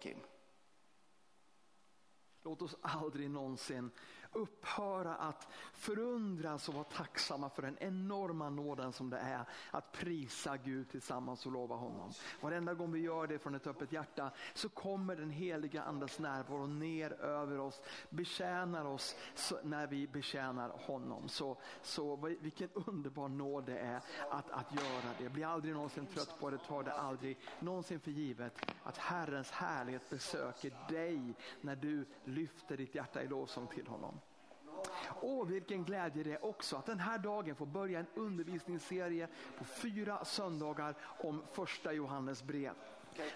Joakim. Låt oss aldrig någonsin upphöra att förundras och vara tacksamma för den enorma nåden som det är att prisa Gud tillsammans och lova honom. Varenda gång vi gör det från ett öppet hjärta så kommer den heliga andes närvaro ner över oss, betjänar oss när vi betjänar honom. Så, så vilken underbar nåd det är att, att göra det. Bli aldrig någonsin trött på det, ta det aldrig någonsin för givet att Herrens härlighet besöker dig när du lyfter ditt hjärta i lovsång till honom. Åh, vilken glädje det är också att den här dagen får börja en undervisningsserie på fyra söndagar om första Johannes brev.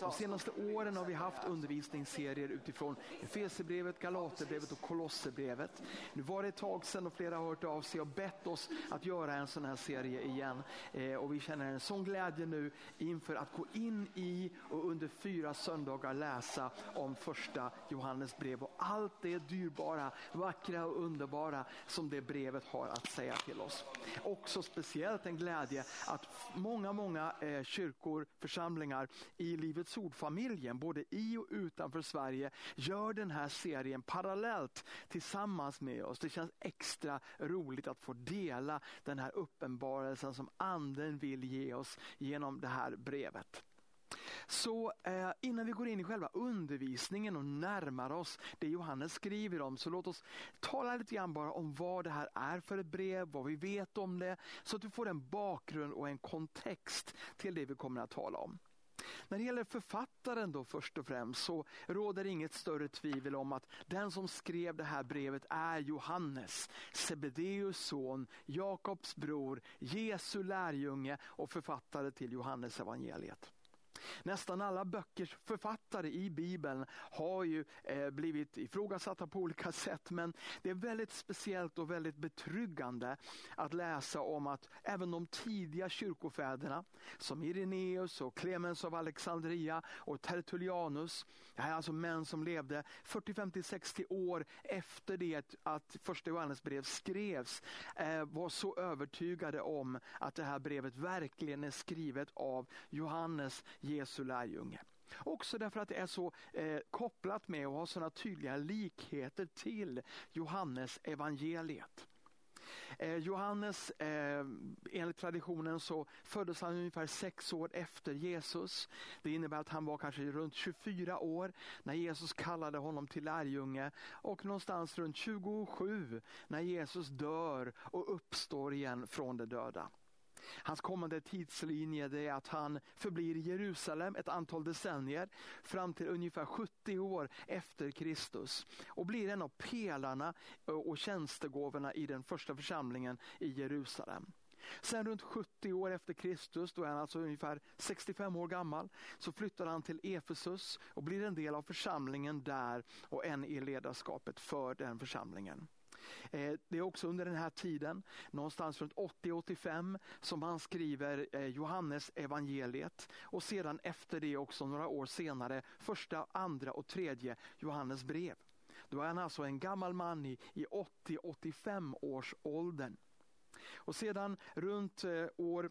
De senaste åren har vi haft undervisningsserier utifrån Efesierbrevet, Galaterbrevet och Kolosserbrevet. Nu var det ett tag sedan och flera har hört av sig och bett oss att göra en sån här serie igen. Eh, och vi känner en sån glädje nu inför att gå in i och under fyra söndagar läsa om första Johannes brev och allt det dyrbara, vackra och underbara som det brevet har att säga till oss. Också speciellt en glädje att många, många eh, kyrkor, församlingar i Livets ord-familjen, både i och utanför Sverige, gör den här serien parallellt tillsammans med oss. Det känns extra roligt att få dela den här uppenbarelsen som anden vill ge oss genom det här brevet. Så eh, innan vi går in i själva undervisningen och närmar oss det Johannes skriver om, så låt oss tala lite grann bara om vad det här är för ett brev, vad vi vet om det, så att du får en bakgrund och en kontext till det vi kommer att tala om. När det gäller författaren då först och främst så råder inget större tvivel om att den som skrev det här brevet är Johannes, Sebedeus son, Jakobs bror, Jesu lärjunge och författare till Johannes evangeliet. Nästan alla böckers författare i Bibeln har ju eh, blivit ifrågasatta på olika sätt men det är väldigt speciellt och väldigt betryggande att läsa om att även de tidiga kyrkofäderna som Ireneus och Clemens av Alexandria och Tertullianus, det här är alltså män som levde 40, 50, 60 år efter det att första Johannes brev skrevs, eh, var så övertygade om att det här brevet verkligen är skrivet av Johannes Jesu lärjunge. Också därför att det är så eh, kopplat med och har sådana tydliga likheter till Johannes evangeliet. Eh, Johannes, eh, enligt traditionen så föddes han ungefär sex år efter Jesus. Det innebär att han var kanske runt 24 år när Jesus kallade honom till lärjunge och någonstans runt 27 när Jesus dör och uppstår igen från de döda. Hans kommande tidslinje är att han förblir i Jerusalem ett antal decennier fram till ungefär 70 år efter Kristus och blir en av pelarna eh, och tjänstegåvorna i den första församlingen i Jerusalem. Sen runt 70 år efter Kristus, då är han alltså ungefär 65 år gammal, så flyttar han till Efesus och blir en del av församlingen där och en i ledarskapet för den församlingen. Eh, det är också under den här tiden, någonstans runt 80-85, som han skriver eh, Johannes evangeliet och sedan efter det också några år senare första, andra och tredje Johannes brev. Då är han alltså en gammal man i, i 80-85 års åldern. Och sedan runt eh, år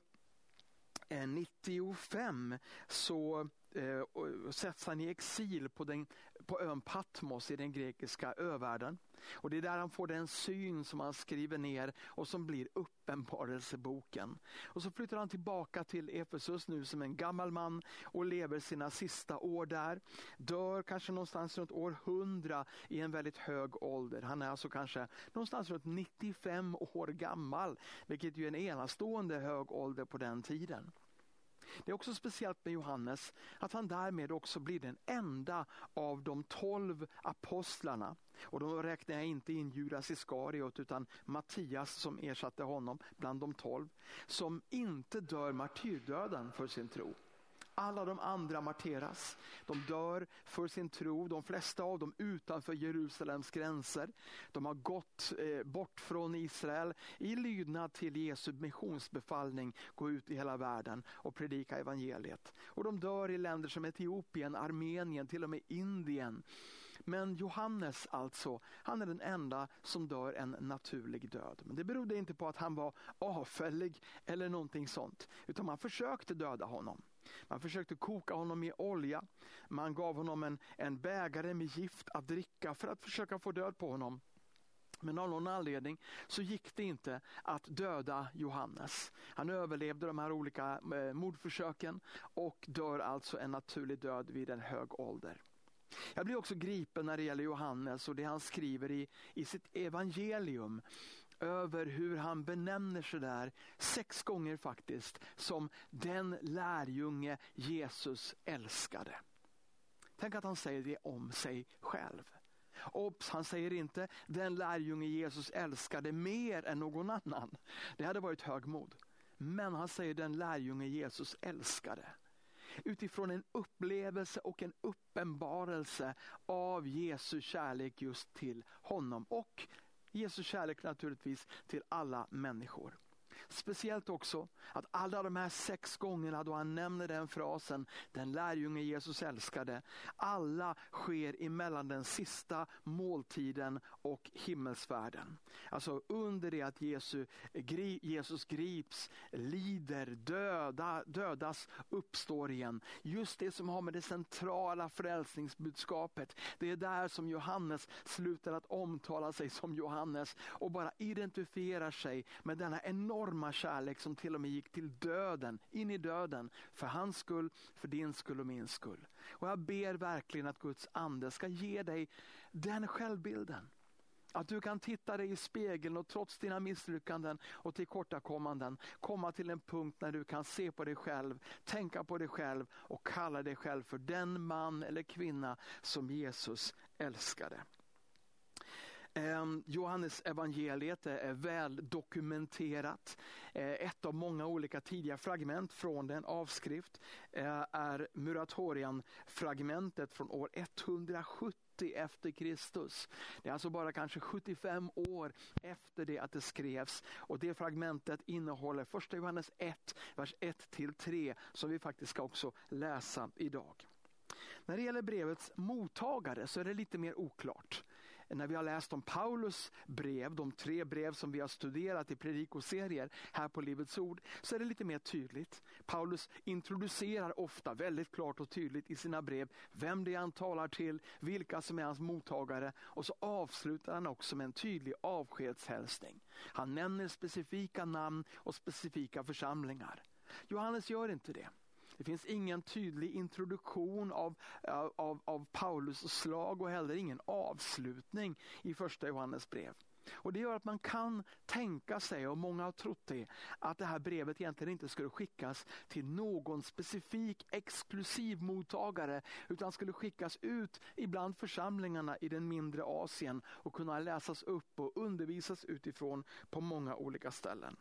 95 så Eh, och sätts han i exil på, den, på ön Patmos i den grekiska övärlden. Och Det är där han får den syn som han skriver ner och som blir uppenbarelseboken. Och så flyttar han tillbaka till Efesus nu som en gammal man och lever sina sista år där. Dör kanske någonstans runt år 100 i en väldigt hög ålder. Han är alltså kanske någonstans runt 95 år gammal, vilket ju är en enastående hög ålder på den tiden. Det är också speciellt med Johannes att han därmed också blir den enda av de tolv apostlarna. Och då räknar jag inte in Judas Iskariot utan Mattias som ersatte honom bland de tolv. Som inte dör martyrdöden för sin tro. Alla de andra marteras. De dör för sin tro, de flesta av dem utanför Jerusalems gränser. De har gått eh, bort från Israel i lydnad till Jesu missionsbefallning, gå ut i hela världen och predika evangeliet. Och de dör i länder som Etiopien, Armenien, till och med Indien. Men Johannes alltså, han är den enda som dör en naturlig död. Men det berodde inte på att han var avfällig eller någonting sånt, utan man försökte döda honom. Man försökte koka honom i olja. Man gav honom en, en bägare med gift att dricka för att försöka få död på honom. Men av någon anledning så gick det inte att döda Johannes. Han överlevde de här olika eh, mordförsöken och dör alltså en naturlig död vid en hög ålder. Jag blir också gripen när det gäller Johannes och det han skriver i, i sitt evangelium över hur han benämner sig där, sex gånger faktiskt, som den lärjunge Jesus älskade. Tänk att han säger det om sig själv. Obs, han säger inte den lärjunge Jesus älskade mer än någon annan. Det hade varit högmod. Men han säger den lärjunge Jesus älskade. Utifrån en upplevelse och en uppenbarelse av Jesu kärlek just till honom och Jesu kärlek naturligtvis till alla människor. Speciellt också att alla de här sex gångerna då han nämner den frasen, den lärjunge Jesus älskade, alla sker emellan den sista måltiden och himmelsfärden. Alltså under det att Jesus grips, lider, döda, dödas, uppstår igen. Just det som har med det centrala frälsningsbudskapet. Det är där som Johannes slutar att omtala sig som Johannes och bara identifierar sig med denna enorma enorma kärlek som till och med gick till döden, in i döden. För hans skull, för din skull och min skull. Och jag ber verkligen att Guds ande ska ge dig den självbilden. Att du kan titta dig i spegeln och trots dina misslyckanden och tillkortakommanden komma till en punkt när du kan se på dig själv, tänka på dig själv och kalla dig själv för den man eller kvinna som Jesus älskade. Ehm, Johannes evangeliet är väl dokumenterat. Eh, ett av många olika tidiga fragment från den avskrift eh, är Muratorian-fragmentet från år 170 efter Kristus. Det är alltså bara kanske 75 år efter det att det skrevs och det fragmentet innehåller första Johannes 1, vers 1-3 som vi faktiskt ska också läsa idag. När det gäller brevets mottagare så är det lite mer oklart när vi har läst om Paulus brev, de tre brev som vi har studerat i predikoserier här på Livets Ord, så är det lite mer tydligt. Paulus introducerar ofta väldigt klart och tydligt i sina brev vem det är han talar till, vilka som är hans mottagare och så avslutar han också med en tydlig avskedshälsning. Han nämner specifika namn och specifika församlingar. Johannes gör inte det. Det finns ingen tydlig introduktion av, av, av Paulus slag och heller ingen avslutning i första Johannes brev. Och Det gör att man kan tänka sig, och många har trott det, att det här brevet egentligen inte skulle skickas till någon specifik exklusiv mottagare utan skulle skickas ut ibland församlingarna i den mindre Asien och kunna läsas upp och undervisas utifrån på många olika ställen.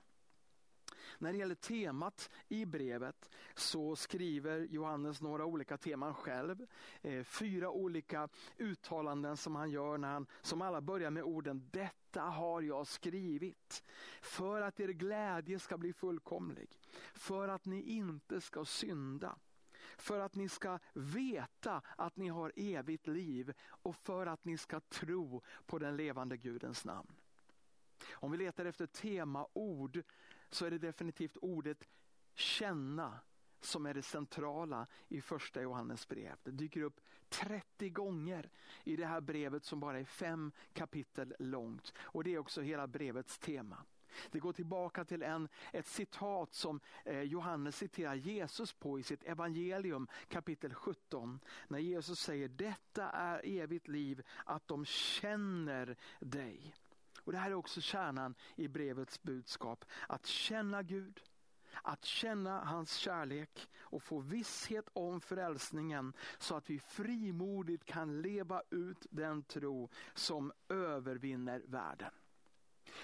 När det gäller temat i brevet så skriver Johannes några olika teman själv. Eh, fyra olika uttalanden som han gör när han, som alla börjar med orden detta har jag skrivit för att er glädje ska bli fullkomlig, för att ni inte ska synda för att ni ska veta att ni har evigt liv och för att ni ska tro på den levande Gudens namn. Om vi letar efter temaord så är det definitivt ordet känna som är det centrala i första Johannes brev. Det dyker upp 30 gånger i det här brevet som bara är fem kapitel långt. Och det är också hela brevets tema. Det går tillbaka till en, ett citat som eh, Johannes citerar Jesus på i sitt evangelium kapitel 17. När Jesus säger detta är evigt liv, att de känner dig. Och Det här är också kärnan i brevets budskap. Att känna Gud, att känna hans kärlek och få visshet om frälsningen så att vi frimodigt kan leva ut den tro som övervinner världen.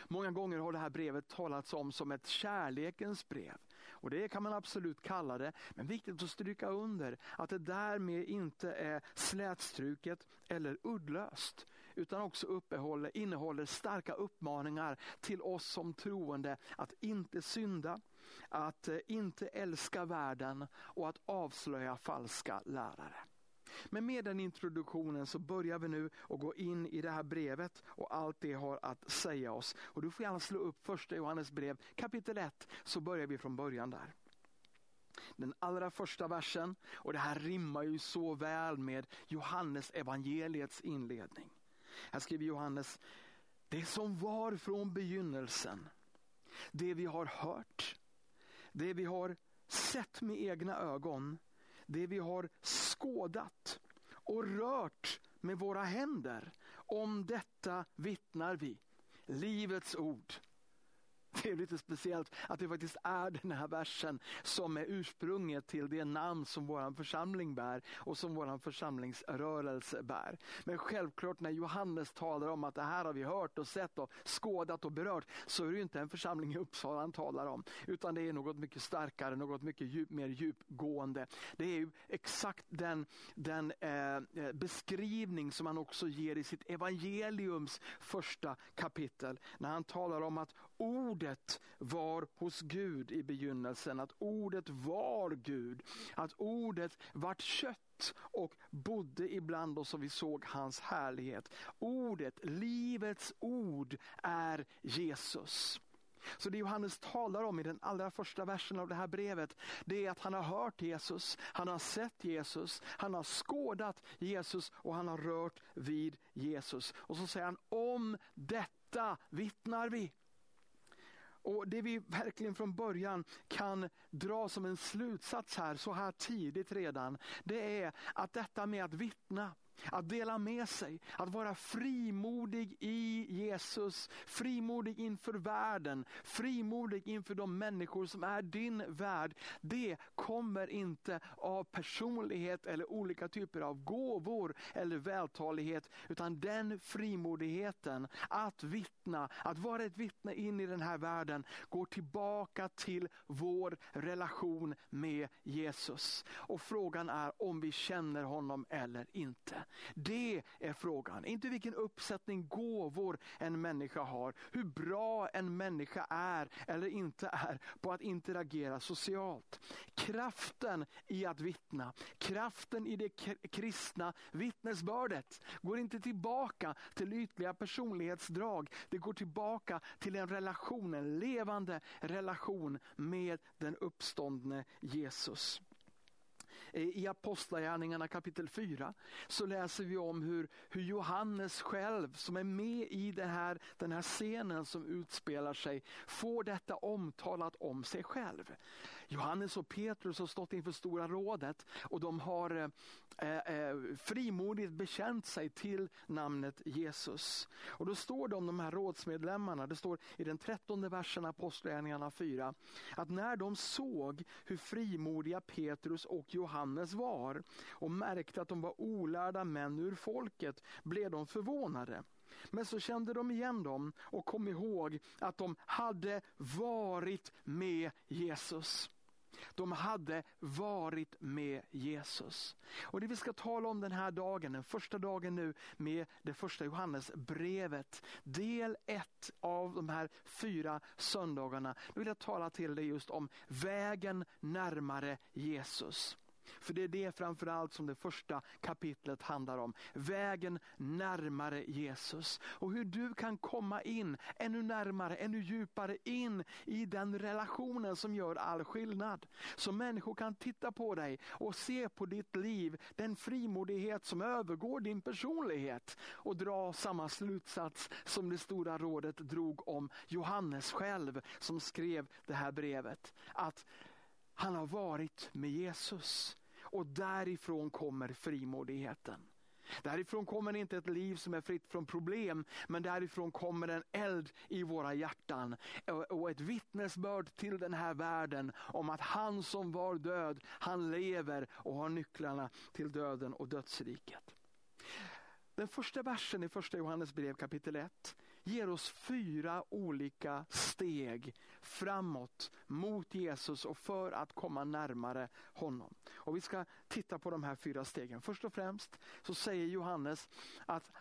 Många gånger har det här brevet talats om som ett kärlekens brev. Och det kan man absolut kalla det. Men viktigt att stryka under att det därmed inte är slätstruket eller uddlöst utan också uppehåller, innehåller starka uppmaningar till oss som troende att inte synda, att eh, inte älska världen och att avslöja falska lärare. Men med den introduktionen så börjar vi nu att gå in i det här brevet och allt det har att säga oss. Och du får gärna slå upp första Johannes brev kapitel 1 så börjar vi från början där. Den allra första versen, och det här rimmar ju så väl med Johannes evangeliets inledning. Här skriver Johannes, det som var från begynnelsen, det vi har hört, det vi har sett med egna ögon, det vi har skådat och rört med våra händer. Om detta vittnar vi. Livets ord. Det är lite speciellt att det faktiskt är den här versen som är ursprunget till det namn som vår församling bär och som vår församlingsrörelse bär. Men självklart när Johannes talar om att det här har vi hört och sett och skådat och berört så är det inte en församling i Uppsala han talar om. Utan det är något mycket starkare, något mycket djup, mer djupgående. Det är ju exakt den, den eh, eh beskrivning som han också ger i sitt evangeliums första kapitel. När han talar om att ord ordet var hos Gud i begynnelsen, att ordet var Gud, att ordet vart kött och bodde ibland oss och vi såg hans härlighet. Ordet, livets ord är Jesus. Så det Johannes talar om i den allra första versen av det här brevet, det är att han har hört Jesus, han har sett Jesus, han har skådat Jesus och han har rört vid Jesus. Och så säger han, om detta vittnar vi. Och Det vi verkligen från början kan dra som en slutsats här, så här tidigt redan, det är att detta med att vittna, att dela med sig, att vara frimodig i Jesus, frimodig inför världen, frimodig inför de människor som är din värld. Det kommer inte av personlighet eller olika typer av gåvor eller vältalighet, utan den frimodigheten att vittna, att vara ett vittne in i den här världen går tillbaka till vår relation med Jesus. Och frågan är om vi känner honom eller inte. Det är frågan. Inte vilken uppsättning gåvor en människa har. Hur bra en människa är eller inte är på att interagera socialt. Kraften i att vittna, kraften i det kristna vittnesbördet går inte tillbaka till ytliga personlighetsdrag. Det går tillbaka till en relation, en levande relation med den uppståndne Jesus. Eh, I Apostlagärningarna kapitel 4 så läser vi om hur, hur Johannes själv som är med i det här, den här scenen som utspelar sig får detta omtalat om sig själv. Johannes och Petrus har stått inför Stora rådet och de har eh, eh, eh, frimodigt bekänt sig till namnet Jesus. Och Då står det om de här rådsmedlemmarna, det står i den trettonde versen Apostlagärningarna 4, att när de såg hur frimodiga Petrus och Johannes var och märkte att de var olärda män ur folket blev de förvånade. Men så kände de igen dem och kom ihåg att de hade varit med Jesus. De hade varit med Jesus. Och Det vi ska tala om den här dagen, den första dagen nu med det första Johannesbrevet. Del ett av de här fyra söndagarna. Nu vill jag tala till dig just om vägen närmare Jesus. För det är det framförallt som det första kapitlet handlar om. Vägen närmare Jesus. Och hur du kan komma in ännu närmare, ännu djupare in i den relationen som gör all skillnad. Så människor kan titta på dig och se på ditt liv, den frimodighet som övergår din personlighet och dra samma slutsats som det stora rådet drog om Johannes själv som skrev det här brevet. Att han har varit med Jesus och därifrån kommer frimodigheten. Därifrån kommer inte ett liv som är fritt från problem, men därifrån kommer en eld i våra hjärtan och ett vittnesbörd till den här världen om att han som var död, han lever och har nycklarna till döden och dödsriket. Den första versen i första Johannes brev kapitel 1 ger oss fyra olika steg framåt mot Jesus och för att komma närmare honom. Och Vi ska titta på de här fyra stegen. Först och främst så säger Johannes att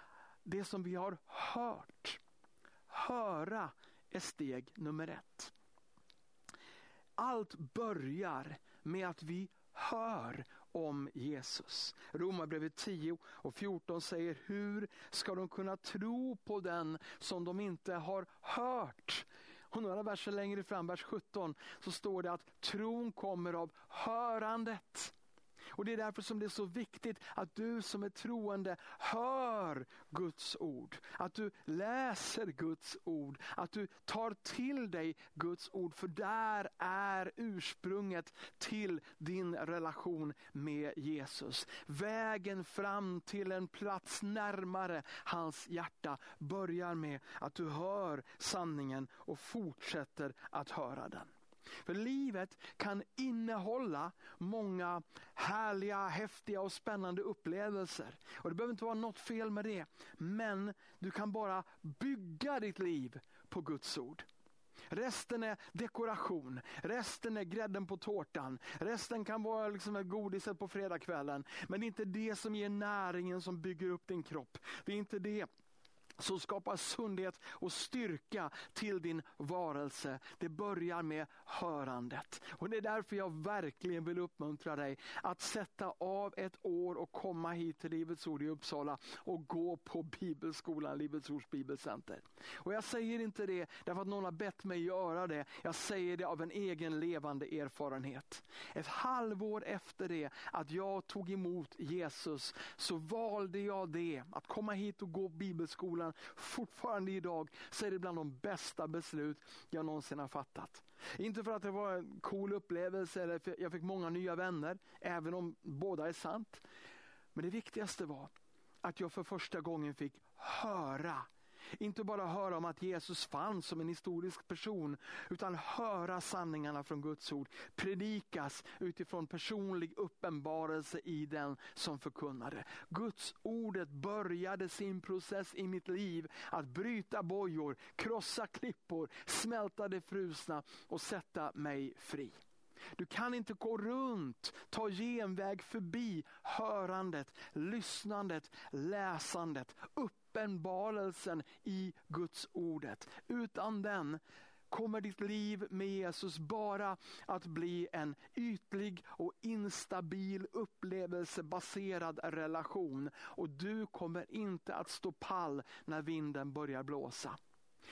det som vi har hört, höra är steg nummer ett. Allt börjar med att vi hör om Jesus. Romarbrevet 10 och 14 säger hur ska de kunna tro på den som de inte har hört? Och några verser längre fram, vers 17, så står det att tron kommer av hörandet. Och Det är därför som det är så viktigt att du som är troende hör Guds ord. Att du läser Guds ord. Att du tar till dig Guds ord. För där är ursprunget till din relation med Jesus. Vägen fram till en plats närmare hans hjärta börjar med att du hör sanningen och fortsätter att höra den. För livet kan innehålla många härliga, häftiga och spännande upplevelser. Och Det behöver inte vara något fel med det. Men du kan bara bygga ditt liv på Guds ord. Resten är dekoration, resten är grädden på tårtan, resten kan vara liksom godiset på fredagskvällen. Men det är inte det som ger näringen som bygger upp din kropp. Det är inte det som skapar sundhet och styrka till din varelse. Det börjar med hörandet. Och Det är därför jag verkligen vill uppmuntra dig att sätta av ett år och komma hit till Livets Ord i Uppsala och gå på Bibelskolan, Livets Ords Bibelcenter. Och Jag säger inte det därför att någon har bett mig göra det. Jag säger det av en egen levande erfarenhet. Ett halvår efter det att jag tog emot Jesus så valde jag det, att komma hit och gå Bibelskolan skolan. Fortfarande idag så är det bland de bästa beslut jag någonsin har fattat. Inte för att det var en cool upplevelse eller för jag fick många nya vänner, även om båda är sant. Men det viktigaste var att jag för första gången fick höra inte bara höra om att Jesus fanns som en historisk person, utan höra sanningarna från Guds ord predikas utifrån personlig uppenbarelse i den som förkunnade. Guds ordet började sin process i mitt liv att bryta bojor, krossa klippor, smälta det frusna och sätta mig fri. Du kan inte gå runt, ta genväg förbi hörandet, lyssnandet, läsandet, uppenbarelsen i Guds ordet. Utan den kommer ditt liv med Jesus bara att bli en ytlig och instabil upplevelsebaserad relation. Och du kommer inte att stå pall när vinden börjar blåsa.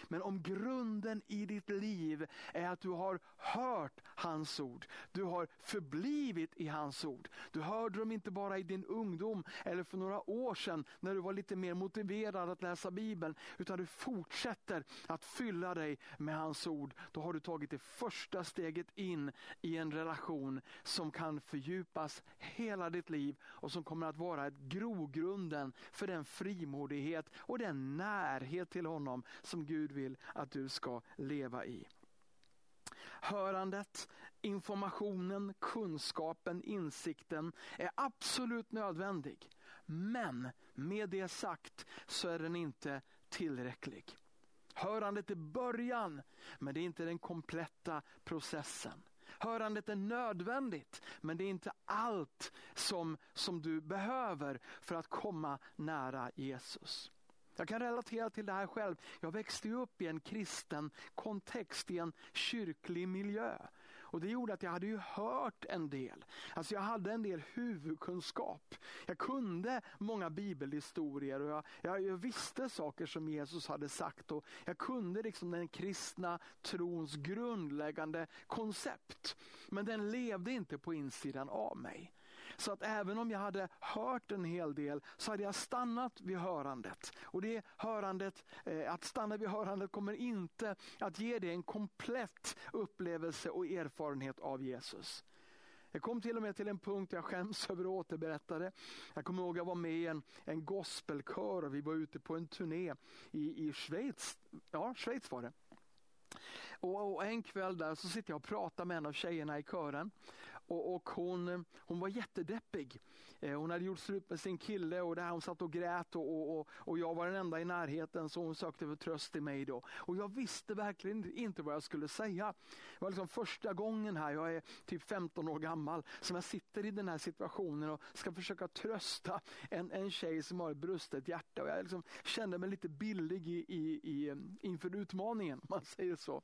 Men om grunden i ditt liv är att du har hört hans ord, du har förblivit i hans ord. Du hörde dem inte bara i din ungdom eller för några år sedan när du var lite mer motiverad att läsa Bibeln, utan du fortsätter att fylla dig med hans ord. Då har du tagit det första steget in i en relation som kan fördjupas hela ditt liv och som kommer att vara ett grogrunden för den frimodighet och den närhet till honom som Gud Gud vill att du ska leva i. Hörandet, informationen, kunskapen, insikten är absolut nödvändig. Men med det sagt så är den inte tillräcklig. Hörandet är början, men det är inte den kompletta processen. Hörandet är nödvändigt, men det är inte allt som, som du behöver för att komma nära Jesus. Jag kan relatera till det här själv. Jag växte upp i en kristen kontext, i en kyrklig miljö. Och Det gjorde att jag hade ju hört en del. Alltså jag hade en del huvudkunskap. Jag kunde många bibelhistorier och jag, jag, jag visste saker som Jesus hade sagt. och Jag kunde liksom den kristna trons grundläggande koncept. Men den levde inte på insidan av mig. Så att även om jag hade hört en hel del så hade jag stannat vid hörandet. Och det hörandet, eh, att stanna vid hörandet kommer inte att ge dig en komplett upplevelse och erfarenhet av Jesus. Jag kom till och med till en punkt jag skäms över att återberätta det. Jag kommer ihåg att jag var med i en, en gospelkör och vi var ute på en turné i, i Schweiz. Ja, Schweiz var det. Och, och, en kväll där så sitter jag och pratar med en av tjejerna i kören. Och, och hon, hon var jättedeppig. Eh, hon hade gjort slut med sin kille och där hon satt och grät och, och, och jag var den enda i närheten så hon sökte för tröst i mig då. Och jag visste verkligen inte vad jag skulle säga. Det var liksom första gången här, jag är typ 15 år gammal, som jag sitter i den här situationen och ska försöka trösta en, en tjej som har ett brustet hjärta. Och jag liksom kände mig lite billig i, i, i, inför utmaningen, om man säger så.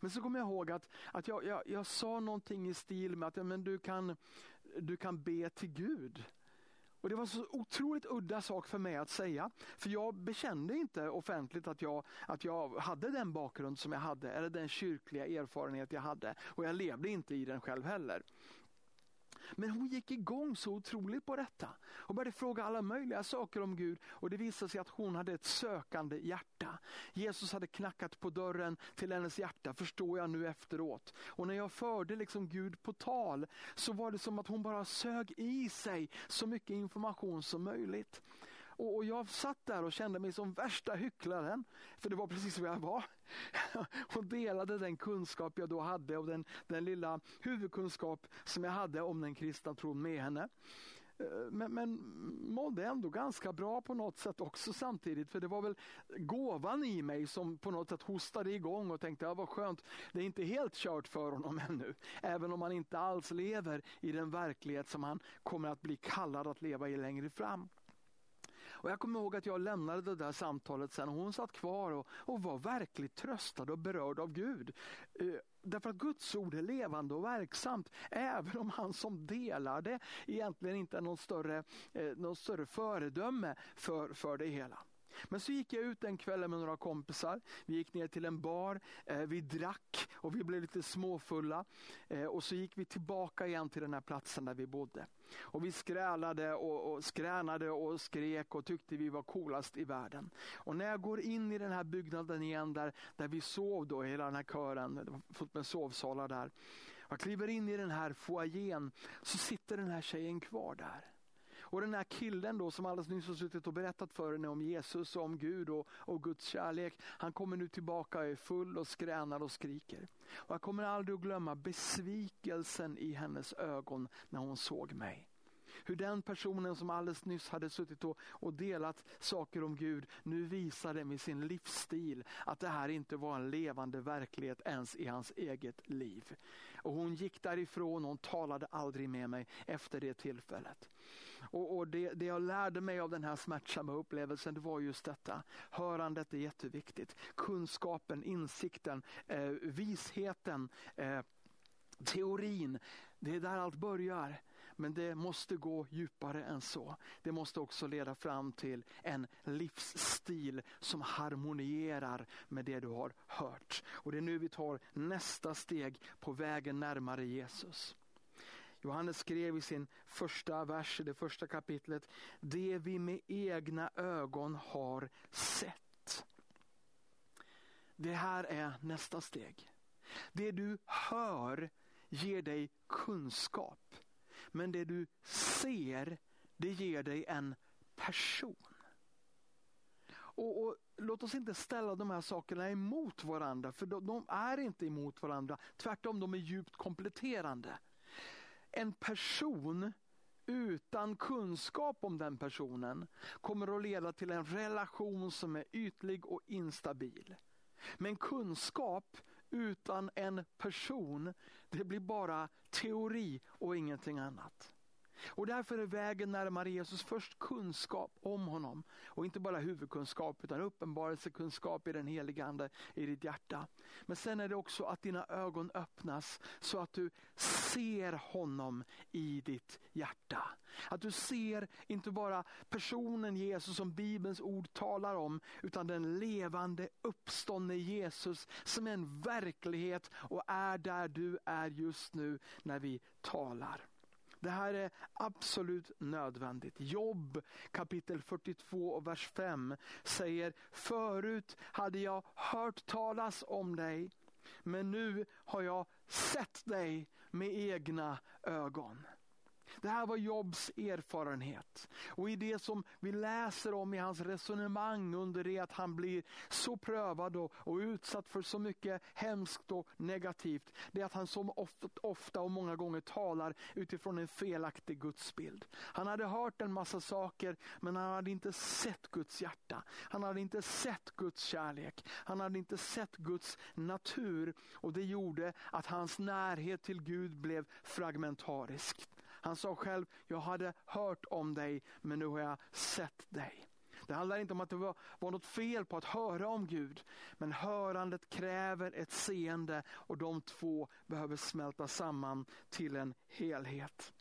Men så kommer jag ihåg att, att jag, jag, jag sa någonting i stil med att ja, men du, kan, du kan be till Gud. Och Det var så otroligt udda sak för mig att säga. För jag bekände inte offentligt att jag, att jag hade den bakgrund som jag hade eller den kyrkliga erfarenhet jag hade. Och jag levde inte i den själv heller. Men hon gick igång så otroligt på detta och började fråga alla möjliga saker om Gud och det visade sig att hon hade ett sökande hjärta. Jesus hade knackat på dörren till hennes hjärta förstår jag nu efteråt. Och när jag förde liksom Gud på tal så var det som att hon bara sög i sig så mycket information som möjligt. Och, jag satt där och kände mig som värsta hycklaren. För det var precis vad jag var. Och delade den kunskap jag då hade och den, den lilla huvudkunskap som jag hade om den kristna tron med henne. Eh, men, men mådde ändå ganska bra på något sätt också samtidigt. För det var väl gåvan i mig som på något sätt hostade igång och tänkte, ja vad skönt, det är inte helt kört för honom ännu. Även om han inte alls lever i den verklighet som han kommer att bli kallad att leva i längre fram. Och Jag kommer ihåg att jag lämnade det där samtalet sen och hon satt kvar och, och var verkligt tröstad och berörd av Gud. Eh, därför att Guds ord är levande och verksamt. Även om han som delar det egentligen inte är någon större, eh, någon större föredöme för, för det hela. Men så gick jag ut den kvällen med några kompisar. Vi gick ner till en bar, eh, vi drack och vi blev lite småfulla. Eh, och så gick vi tillbaka igen till den här platsen där vi bodde. Och vi skrälade och, och skränade och skrek och tyckte vi var coolast i världen. Och när jag går in i den här byggnaden igen där, där vi sov då, hela den här kören, fullt med sovsalar där. Jag kliver in i den här foajén så sitter den här tjejen kvar där. Och den här killen då som alldeles nyss har suttit och berättat för henne om Jesus och om Gud och, och Guds kärlek. Han kommer nu tillbaka och är full och skränar och skriker. Och jag kommer aldrig att glömma besvikelsen i hennes ögon när hon såg mig. Hur den personen som alldeles nyss hade suttit och, och delat saker om Gud nu visade med sin livsstil att det här inte var en levande verklighet ens i hans eget liv. Och hon gick därifrån och hon talade aldrig med mig efter det tillfället. Och, och det, det, jag lärde mig av den här smärtsamma upplevelsen det var just detta. Hörandet är jätteviktigt. Kunskapen, insikten, eh, visheten, eh, teorin. Det är där allt börjar. Men det måste gå djupare än så. Det måste också leda fram till en livsstil som harmonierar med det du har hört. Och det är nu vi tar nästa steg på vägen närmare Jesus. Johannes skrev i sin första vers, i det första kapitlet, det vi med egna ögon har sett. Det här är nästa steg. Det du hör ger dig kunskap. Men det du ser, det ger dig en person. Och, och, Låt oss inte ställa de här sakerna emot varandra, för de, de är inte emot varandra. Tvärtom, de är djupt kompletterande en person utan kunskap om den personen kommer att leda till en relation som är ytlig och instabil. Men kunskap utan en person, det blir bara teori och ingenting annat. Och därför är vägen närmare Jesus först kunskap om honom. Och inte bara huvudkunskap utan uppenbarelsekunskap i den helige Ande i ditt hjärta. Men sen är det också att dina ögon öppnas så att du ser honom i ditt hjärta. Att du ser inte bara personen Jesus som Bibelns ord talar om utan den levande uppståndne Jesus som är en verklighet och är där du är just nu när vi talar. Det här är absolut nödvändigt. Jobb kapitel 42 och vers 5 säger Förut hade jag hört talas om dig men nu har jag sett dig med egna ögon. Det här var Jobs erfarenhet. Och i det som vi läser om i hans resonemang under det att han blir så prövad och, och utsatt för så mycket hemskt och negativt. Det är att han så ofta, ofta och många gånger talar utifrån en felaktig gudsbild. Han hade hört en massa saker men han hade inte sett Guds hjärta. Han hade inte sett Guds kärlek. Han hade inte sett Guds natur och det gjorde att hans närhet till Gud blev fragmentarisk. Han sa själv, jag hade hört om dig men nu har jag sett dig. Det handlar inte om att det var, var något fel på att höra om Gud. Men hörandet kräver ett seende och de två behöver smälta samman till en helhet.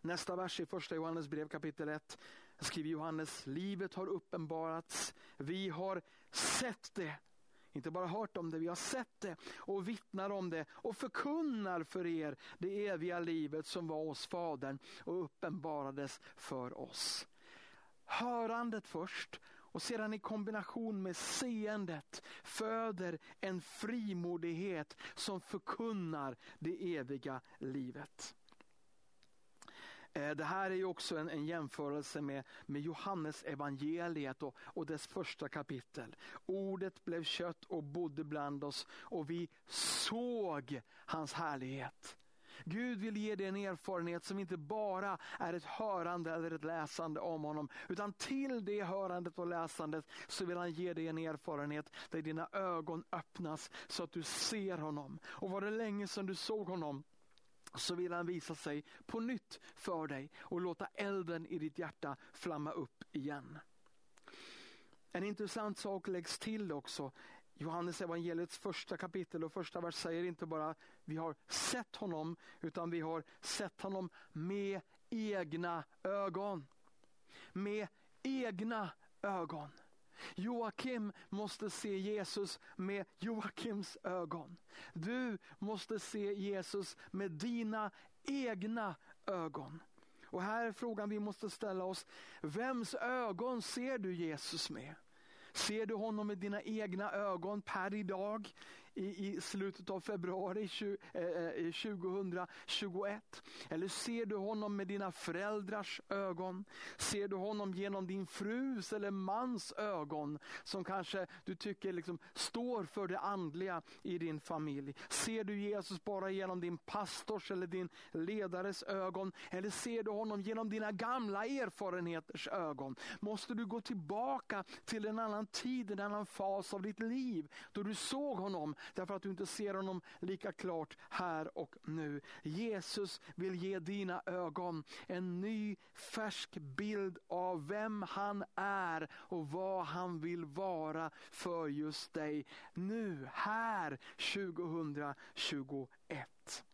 Nästa vers i första Johannes brev kapitel 1 skriver Johannes, livet har uppenbarats, vi har sett det. Inte bara hört om det, vi har sett det och vittnar om det och förkunnar för er det eviga livet som var hos Fadern och uppenbarades för oss. Hörandet först och sedan i kombination med seendet föder en frimodighet som förkunnar det eviga livet. Eh, det här är ju också en, en jämförelse med, med Johannes evangeliet och, och dess första kapitel. Ordet blev kött och bodde bland oss och vi såg hans härlighet. Gud vill ge dig en erfarenhet som inte bara är ett hörande eller ett läsande om honom. Utan till det hörandet och läsandet så vill han ge dig en erfarenhet där dina ögon öppnas så att du ser honom. Och var det länge sedan du såg honom så vill han visa sig på nytt för dig och låta elden i ditt hjärta flamma upp igen. En intressant sak läggs till också. Johannes evangeliets första kapitel och första vers säger inte bara vi har sett honom utan vi har sett honom med egna ögon. Med egna ögon. Joakim måste se Jesus med Joakims ögon. Du måste se Jesus med dina egna ögon. Och här är frågan vi måste ställa oss. Vems ögon ser du Jesus med? Ser du honom med dina egna ögon per idag? I, i slutet av februari 2021? Eh, eh, eller ser du honom med dina föräldrars ögon? Ser du honom genom din frus eller mans ögon som kanske du tycker liksom står för det andliga i din familj? Ser du Jesus bara genom din pastors eller din ledares ögon? Eller ser du honom genom dina gamla erfarenheters ögon? Måste du gå tillbaka till en annan tid, en annan fas av ditt liv då du såg honom därför att du inte ser honom lika klart här och nu. Jesus vill ge dina ögon en ny färsk bild av vem han är och vad han vill vara för just dig nu, här 2021.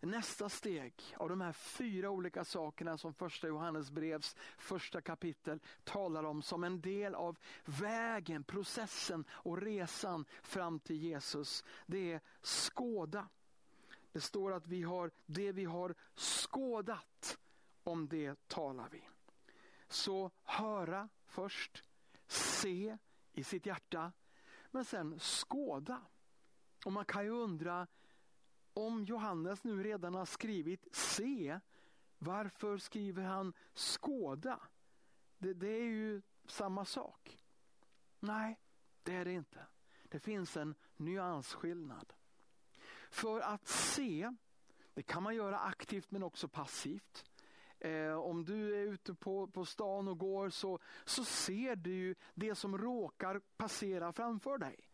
Nästa steg av de här fyra olika sakerna som första Johannesbrevs första kapitel talar om som en del av vägen, processen och resan fram till Jesus. Det är skåda. Det står att vi har det vi har skådat, om det talar vi. Så höra först, se i sitt hjärta, men sen skåda. Och man kan ju undra, om Johannes nu redan har skrivit se, varför skriver han skåda? Det, det, är ju samma sak. Nej, det är det inte. Det finns en nyansskillnad. För att se, det kan man göra aktivt men också passivt. Eh, om du är ute på, på stan och går så, så ser du ju det som råkar passera framför dig.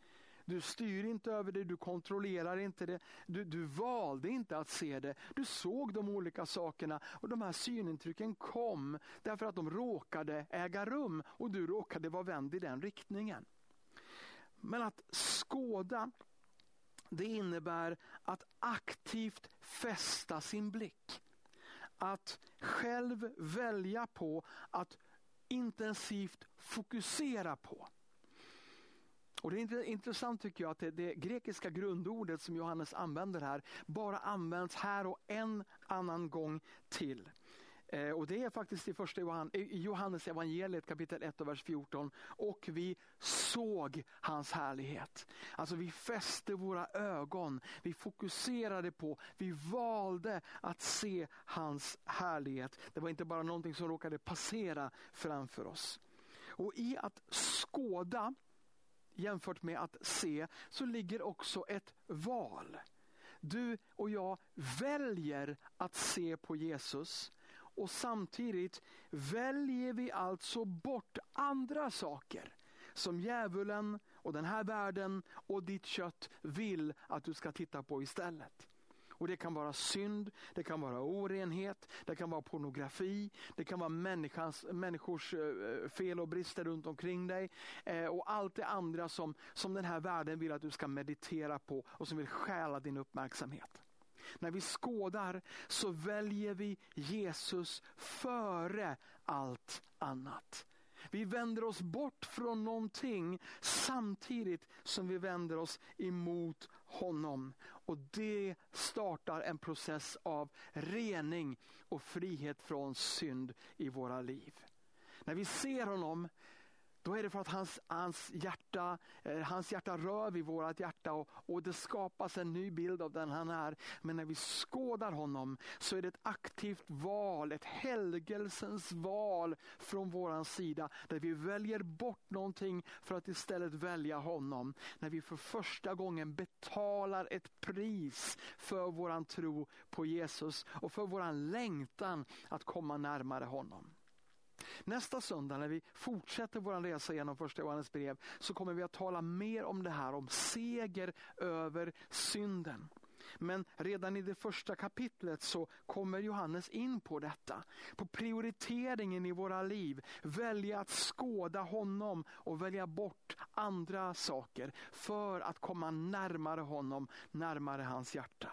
Du styr inte över det, du kontrollerar inte det. Du, du valde inte att se det. Du såg de olika sakerna och de här synintrycken kom därför att de råkade äga rum och du råkade vara vänd i den riktningen. Men att skåda, det innebär att aktivt fästa sin blick. Att själv välja på att intensivt fokusera på. Och Det är intressant tycker jag att det, det, grekiska grundordet som Johannes använder här bara används här och en annan gång till. Eh, och Det är faktiskt i första Johan, Johannes evangeliet kapitel 1 och vers 14. Och vi såg hans härlighet. Alltså vi fäste våra ögon, vi fokuserade på, vi valde att se hans härlighet. Det var inte bara någonting som råkade passera framför oss. Och i att skåda jämfört med att se så ligger också ett val. Du och jag väljer att se på Jesus och samtidigt väljer vi alltså bort andra saker som djävulen och den här världen och ditt kött vill att du ska titta på istället. Och Det kan vara synd, det kan vara orenhet, det kan vara pornografi, det kan vara människans, människors eh, fel och brister runt omkring dig. Eh, och allt det andra som, som den här världen vill att du ska meditera på och som vill stjäla din uppmärksamhet. När vi skådar så väljer vi Jesus före allt annat. Vi vänder oss bort från någonting samtidigt som vi vänder oss emot honom. Och det startar en process av rening och frihet från synd i våra liv. När vi ser honom då är det för att hans, hans, hjärta, eh, hans hjärta rör vid vårt hjärta och, och det skapas en ny bild av den han är. Men när vi skådar honom så är det ett aktivt val, ett helgelsens val från vår sida. Där vi väljer bort någonting för att istället välja honom. När vi för första gången betalar ett pris för vår tro på Jesus och för vår längtan att komma närmare honom. Nästa söndag när vi fortsätter vår resa genom första Johannes brev så kommer vi att tala mer om det här, om seger över synden. Men redan i det första kapitlet så kommer Johannes in på detta. På prioriteringen i våra liv. Välja att skåda honom och välja bort andra saker för att komma närmare honom, närmare hans hjärta.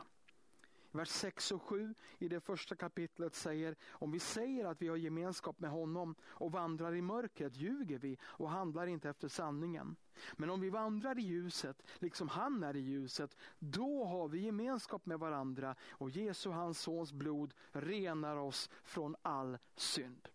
Vers 6 och 7 i det första kapitlet säger, om vi säger att vi har gemenskap med honom och vandrar i mörkret ljuger vi och handlar inte efter sanningen. Men om vi vandrar i ljuset, liksom han är i ljuset, då har vi gemenskap med varandra och Jesu, hans sons blod, renar oss från all synd.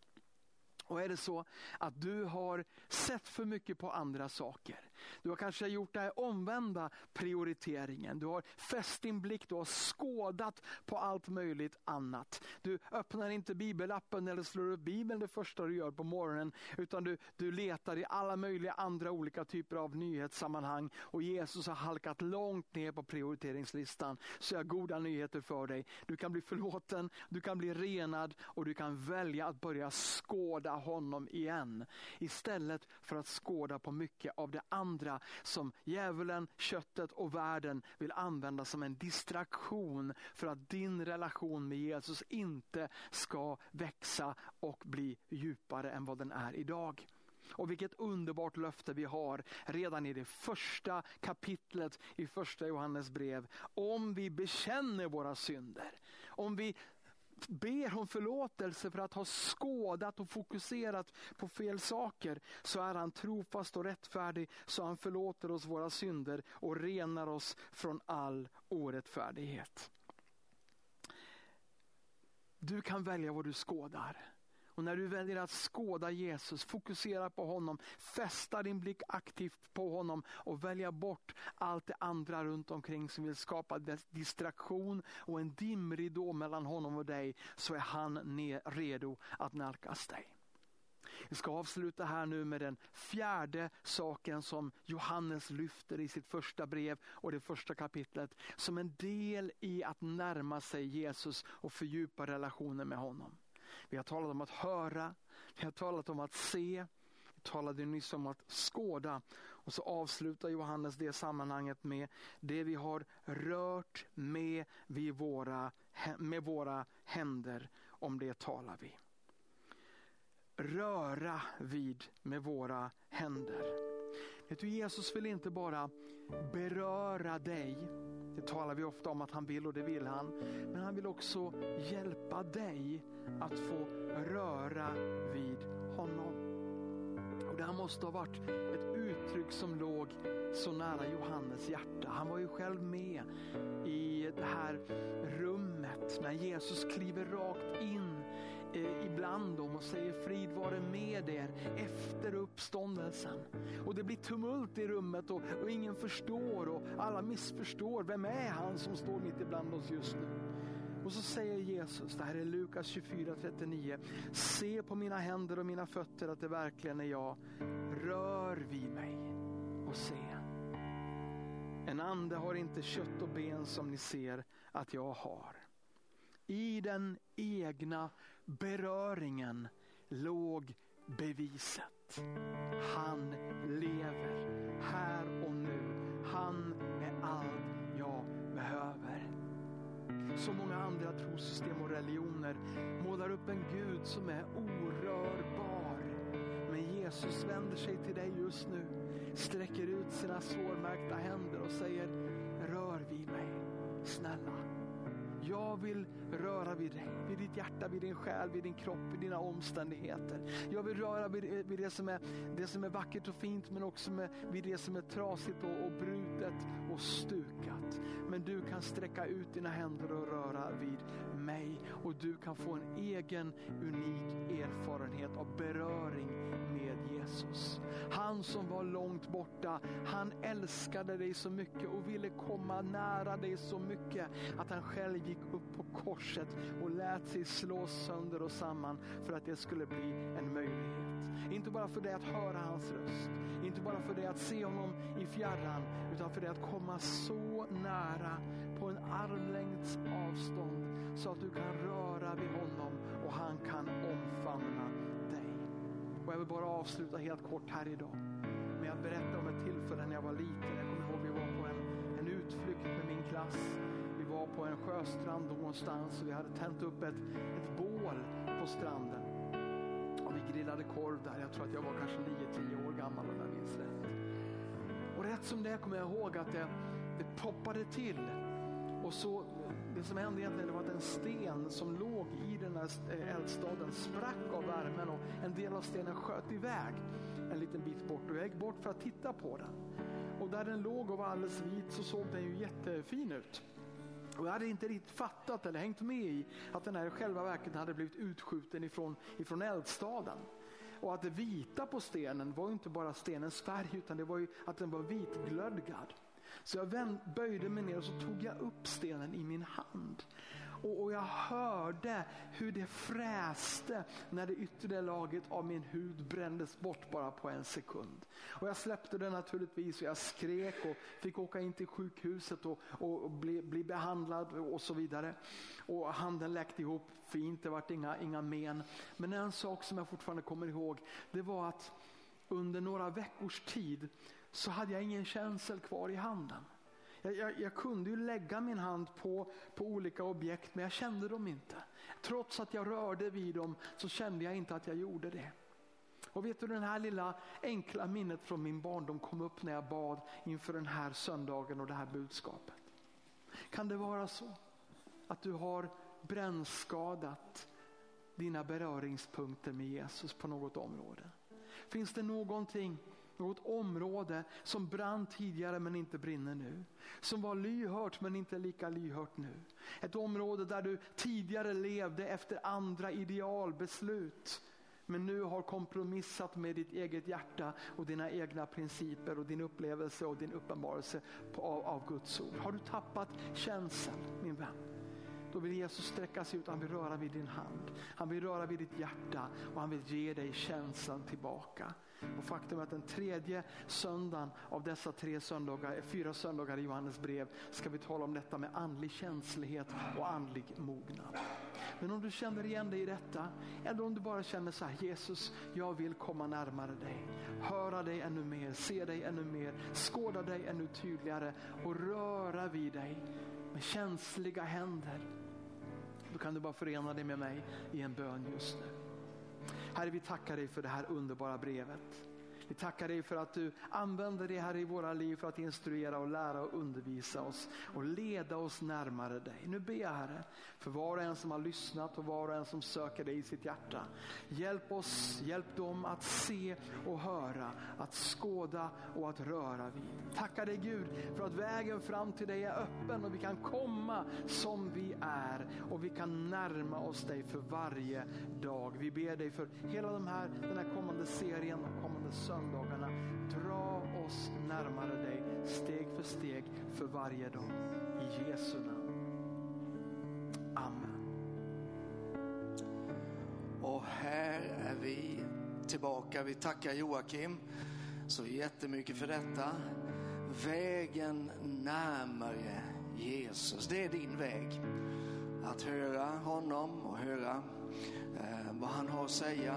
Och är det så att du har sett för mycket på andra saker, du har kanske gjort den omvända prioriteringen. Du har fäst din blick, du har skådat på allt möjligt annat. Du öppnar inte bibelappen eller slår upp bibeln det första du gör på morgonen. Utan du, du letar i alla möjliga andra olika typer av nyhetssammanhang. Och Jesus har halkat långt ner på prioriteringslistan. Så jag har goda nyheter för dig. Du kan bli förlåten, du kan bli renad och du kan välja att börja skåda honom igen. Istället för att skåda på mycket av det andra andra som djävulen, köttet och världen vill använda som en distraktion för att din relation med Jesus inte ska växa och bli djupare än vad den är idag. Och vilket underbart löfte vi har redan i det första kapitlet i första Johannes brev. Om vi bekänner våra synder, om vi ber om förlåtelse för att ha skådat och fokuserat på fel saker så är han trofast och rättfärdig så han förlåter oss våra synder och renar oss från all orättfärdighet. Du kan välja vad du skådar. Och när du väljer att skåda Jesus, fokusera på honom, fästa din blick aktivt på honom och välja bort allt det andra runt omkring som vill skapa distraktion och en dimridå mellan honom och dig, så är han redo att nalkas dig. Vi ska avsluta här nu med den fjärde saken som Johannes lyfter i sitt första brev och det första kapitlet som en del i att närma sig Jesus och fördjupa relationen med honom. Vi har talat om att höra, vi har talat om att se, vi talade nyss om att skåda. Och så avslutar Johannes det sammanhanget med det vi har rört med, vid våra, med våra händer. Om det talar vi. Röra vid med våra händer. Vet du, Jesus vill inte bara beröra dig. Det talar vi ofta om att han vill och det vill han. Men han vill också hjälpa dig att få röra vid honom. Och Det här måste ha varit ett uttryck som låg så nära Johannes hjärta. Han var ju själv med i det här rummet när Jesus kliver rakt in eh, ibland dem och säger frid vare med er efter uppståndelsen. Och det blir tumult i rummet och, och ingen förstår och alla missförstår. Vem är han som står mitt ibland oss just nu? Och så säger Jesus, det här är Lukas 24.39. Se på mina händer och mina fötter att det verkligen är jag. Rör vid mig och se. En ande har inte kött och ben som ni ser att jag har. I den egna beröringen låg beviset. Han lever här och nu. Han är allt jag behöver. Så många andra trossystem och religioner målar upp en Gud som är orörbar. Men Jesus vänder sig till dig just nu, sträcker ut sina sårmärkta händer och säger rör vid mig, snälla. Jag vill röra vid dig, vid ditt hjärta, vid din själ, vid din kropp, vid dina omständigheter. Jag vill röra vid, vid det, som är, det som är vackert och fint men också med, vid det som är trasigt och, och brutet och stukat. Men du kan sträcka ut dina händer och röra vid mig och du kan få en egen unik erfarenhet av beröring med Jesus. Han som var långt borta, han älskade dig så mycket och ville komma nära dig så mycket att han själv gick upp på kors korset och lät sig slås sönder och samman för att det skulle bli en möjlighet. Inte bara för dig att höra hans röst, inte bara för dig att se honom i fjärran, utan för dig att komma så nära på en armlängds avstånd så att du kan röra vid honom och han kan omfamna dig. Och jag vill bara avsluta helt kort här idag med att berätta om ett tillfälle på en sjöstrand någonstans och vi hade tänt upp ett, ett bål på stranden. Och vi grillade korv där. Jag tror att jag var kanske 9-10 år gammal om jag minns rätt. Och rätt som det kommer jag ihåg att det, det poppade till. Och så det som hände egentligen var att en sten som låg i den här eh, eldstaden sprack av värmen och en del av stenen sköt iväg en liten bit bort och jag gick bort för att titta på den. Och där den låg och var alldeles vit så såg den ju jättefin ut. Och jag hade inte riktigt fattat eller hängt med i att den här själva verket hade blivit utskjuten ifrån, ifrån eldstaden. Och att det vita på stenen var inte bara stenens färg utan det var ju att den var vitglödgad. Så jag vänd, böjde mig ner och så tog jag upp stenen i min hand. Och, och jag hörde hur det fräste när det yttre laget av min hud brändes bort bara på en sekund. Och jag släppte det naturligtvis och jag skrek och fick åka in till sjukhuset och, och, och bli, bli, behandlad och så vidare. Och handen läkte ihop fint, det vart inga, inga men. Men en sak som jag fortfarande kommer ihåg, det var att under några veckors tid så hade jag ingen känsel kvar i handen. Jag, jag, jag, kunde ju lägga min hand på, på olika objekt men jag kände dem inte. Trots att jag rörde vid dem så kände jag inte att jag gjorde det. Och vet du den här lilla enkla minnet från min barndom kom upp när jag bad inför den här söndagen och det här budskapet. Kan det vara så att du har brännskadat dina beröringspunkter med Jesus på något område? Finns det någonting något område som brann tidigare men inte brinner nu. Som var lyhört men inte lika lyhört nu. Ett område där du tidigare levde efter andra idealbeslut. Men nu har kompromissat med ditt eget hjärta och dina egna principer och din upplevelse och din uppenbarelse av, av Guds ord. Har du tappat känseln min vän? Då vill Jesus sträcka sig ut, han vill röra vid din hand. Han vill röra vid ditt hjärta och han vill ge dig känslan tillbaka. Och faktum är att den tredje söndagen av dessa tre söndagar, eh, fyra söndagar i Johannes brev ska vi tala om detta med andlig känslighet och andlig mognad. Men om du känner igen dig i detta, eller om du bara känner så här, Jesus, jag vill komma närmare dig. Höra dig ännu mer, se dig ännu mer, skåda dig ännu tydligare och röra vid dig med känsliga händer. Då kan du bara förena dig med mig i en bön just nu. Herre, vi tackar dig för det här underbara brevet. Vi tackar dig för att du använder det här i våra liv för att instruera och lära och undervisa oss och leda oss närmare dig. Nu ber jag Herre för var och en som har lyssnat och var och en som söker dig i sitt hjärta. Hjälp oss, hjälp dem att se och höra, att skåda och att röra vid. Tackar dig Gud för att vägen fram till dig är öppen och vi kan komma som vi är och vi kan närma oss dig för varje dag. Vi ber dig för hela de här, den här kommande serien och kommande söndagarna. Dra oss närmare dig steg för steg för varje dag. I Jesu namn. Amen. Och här är vi tillbaka. Vi tackar Joakim så jättemycket för detta. Vägen närmare Jesus, det är din väg. Att höra honom och höra eh, vad han har att säga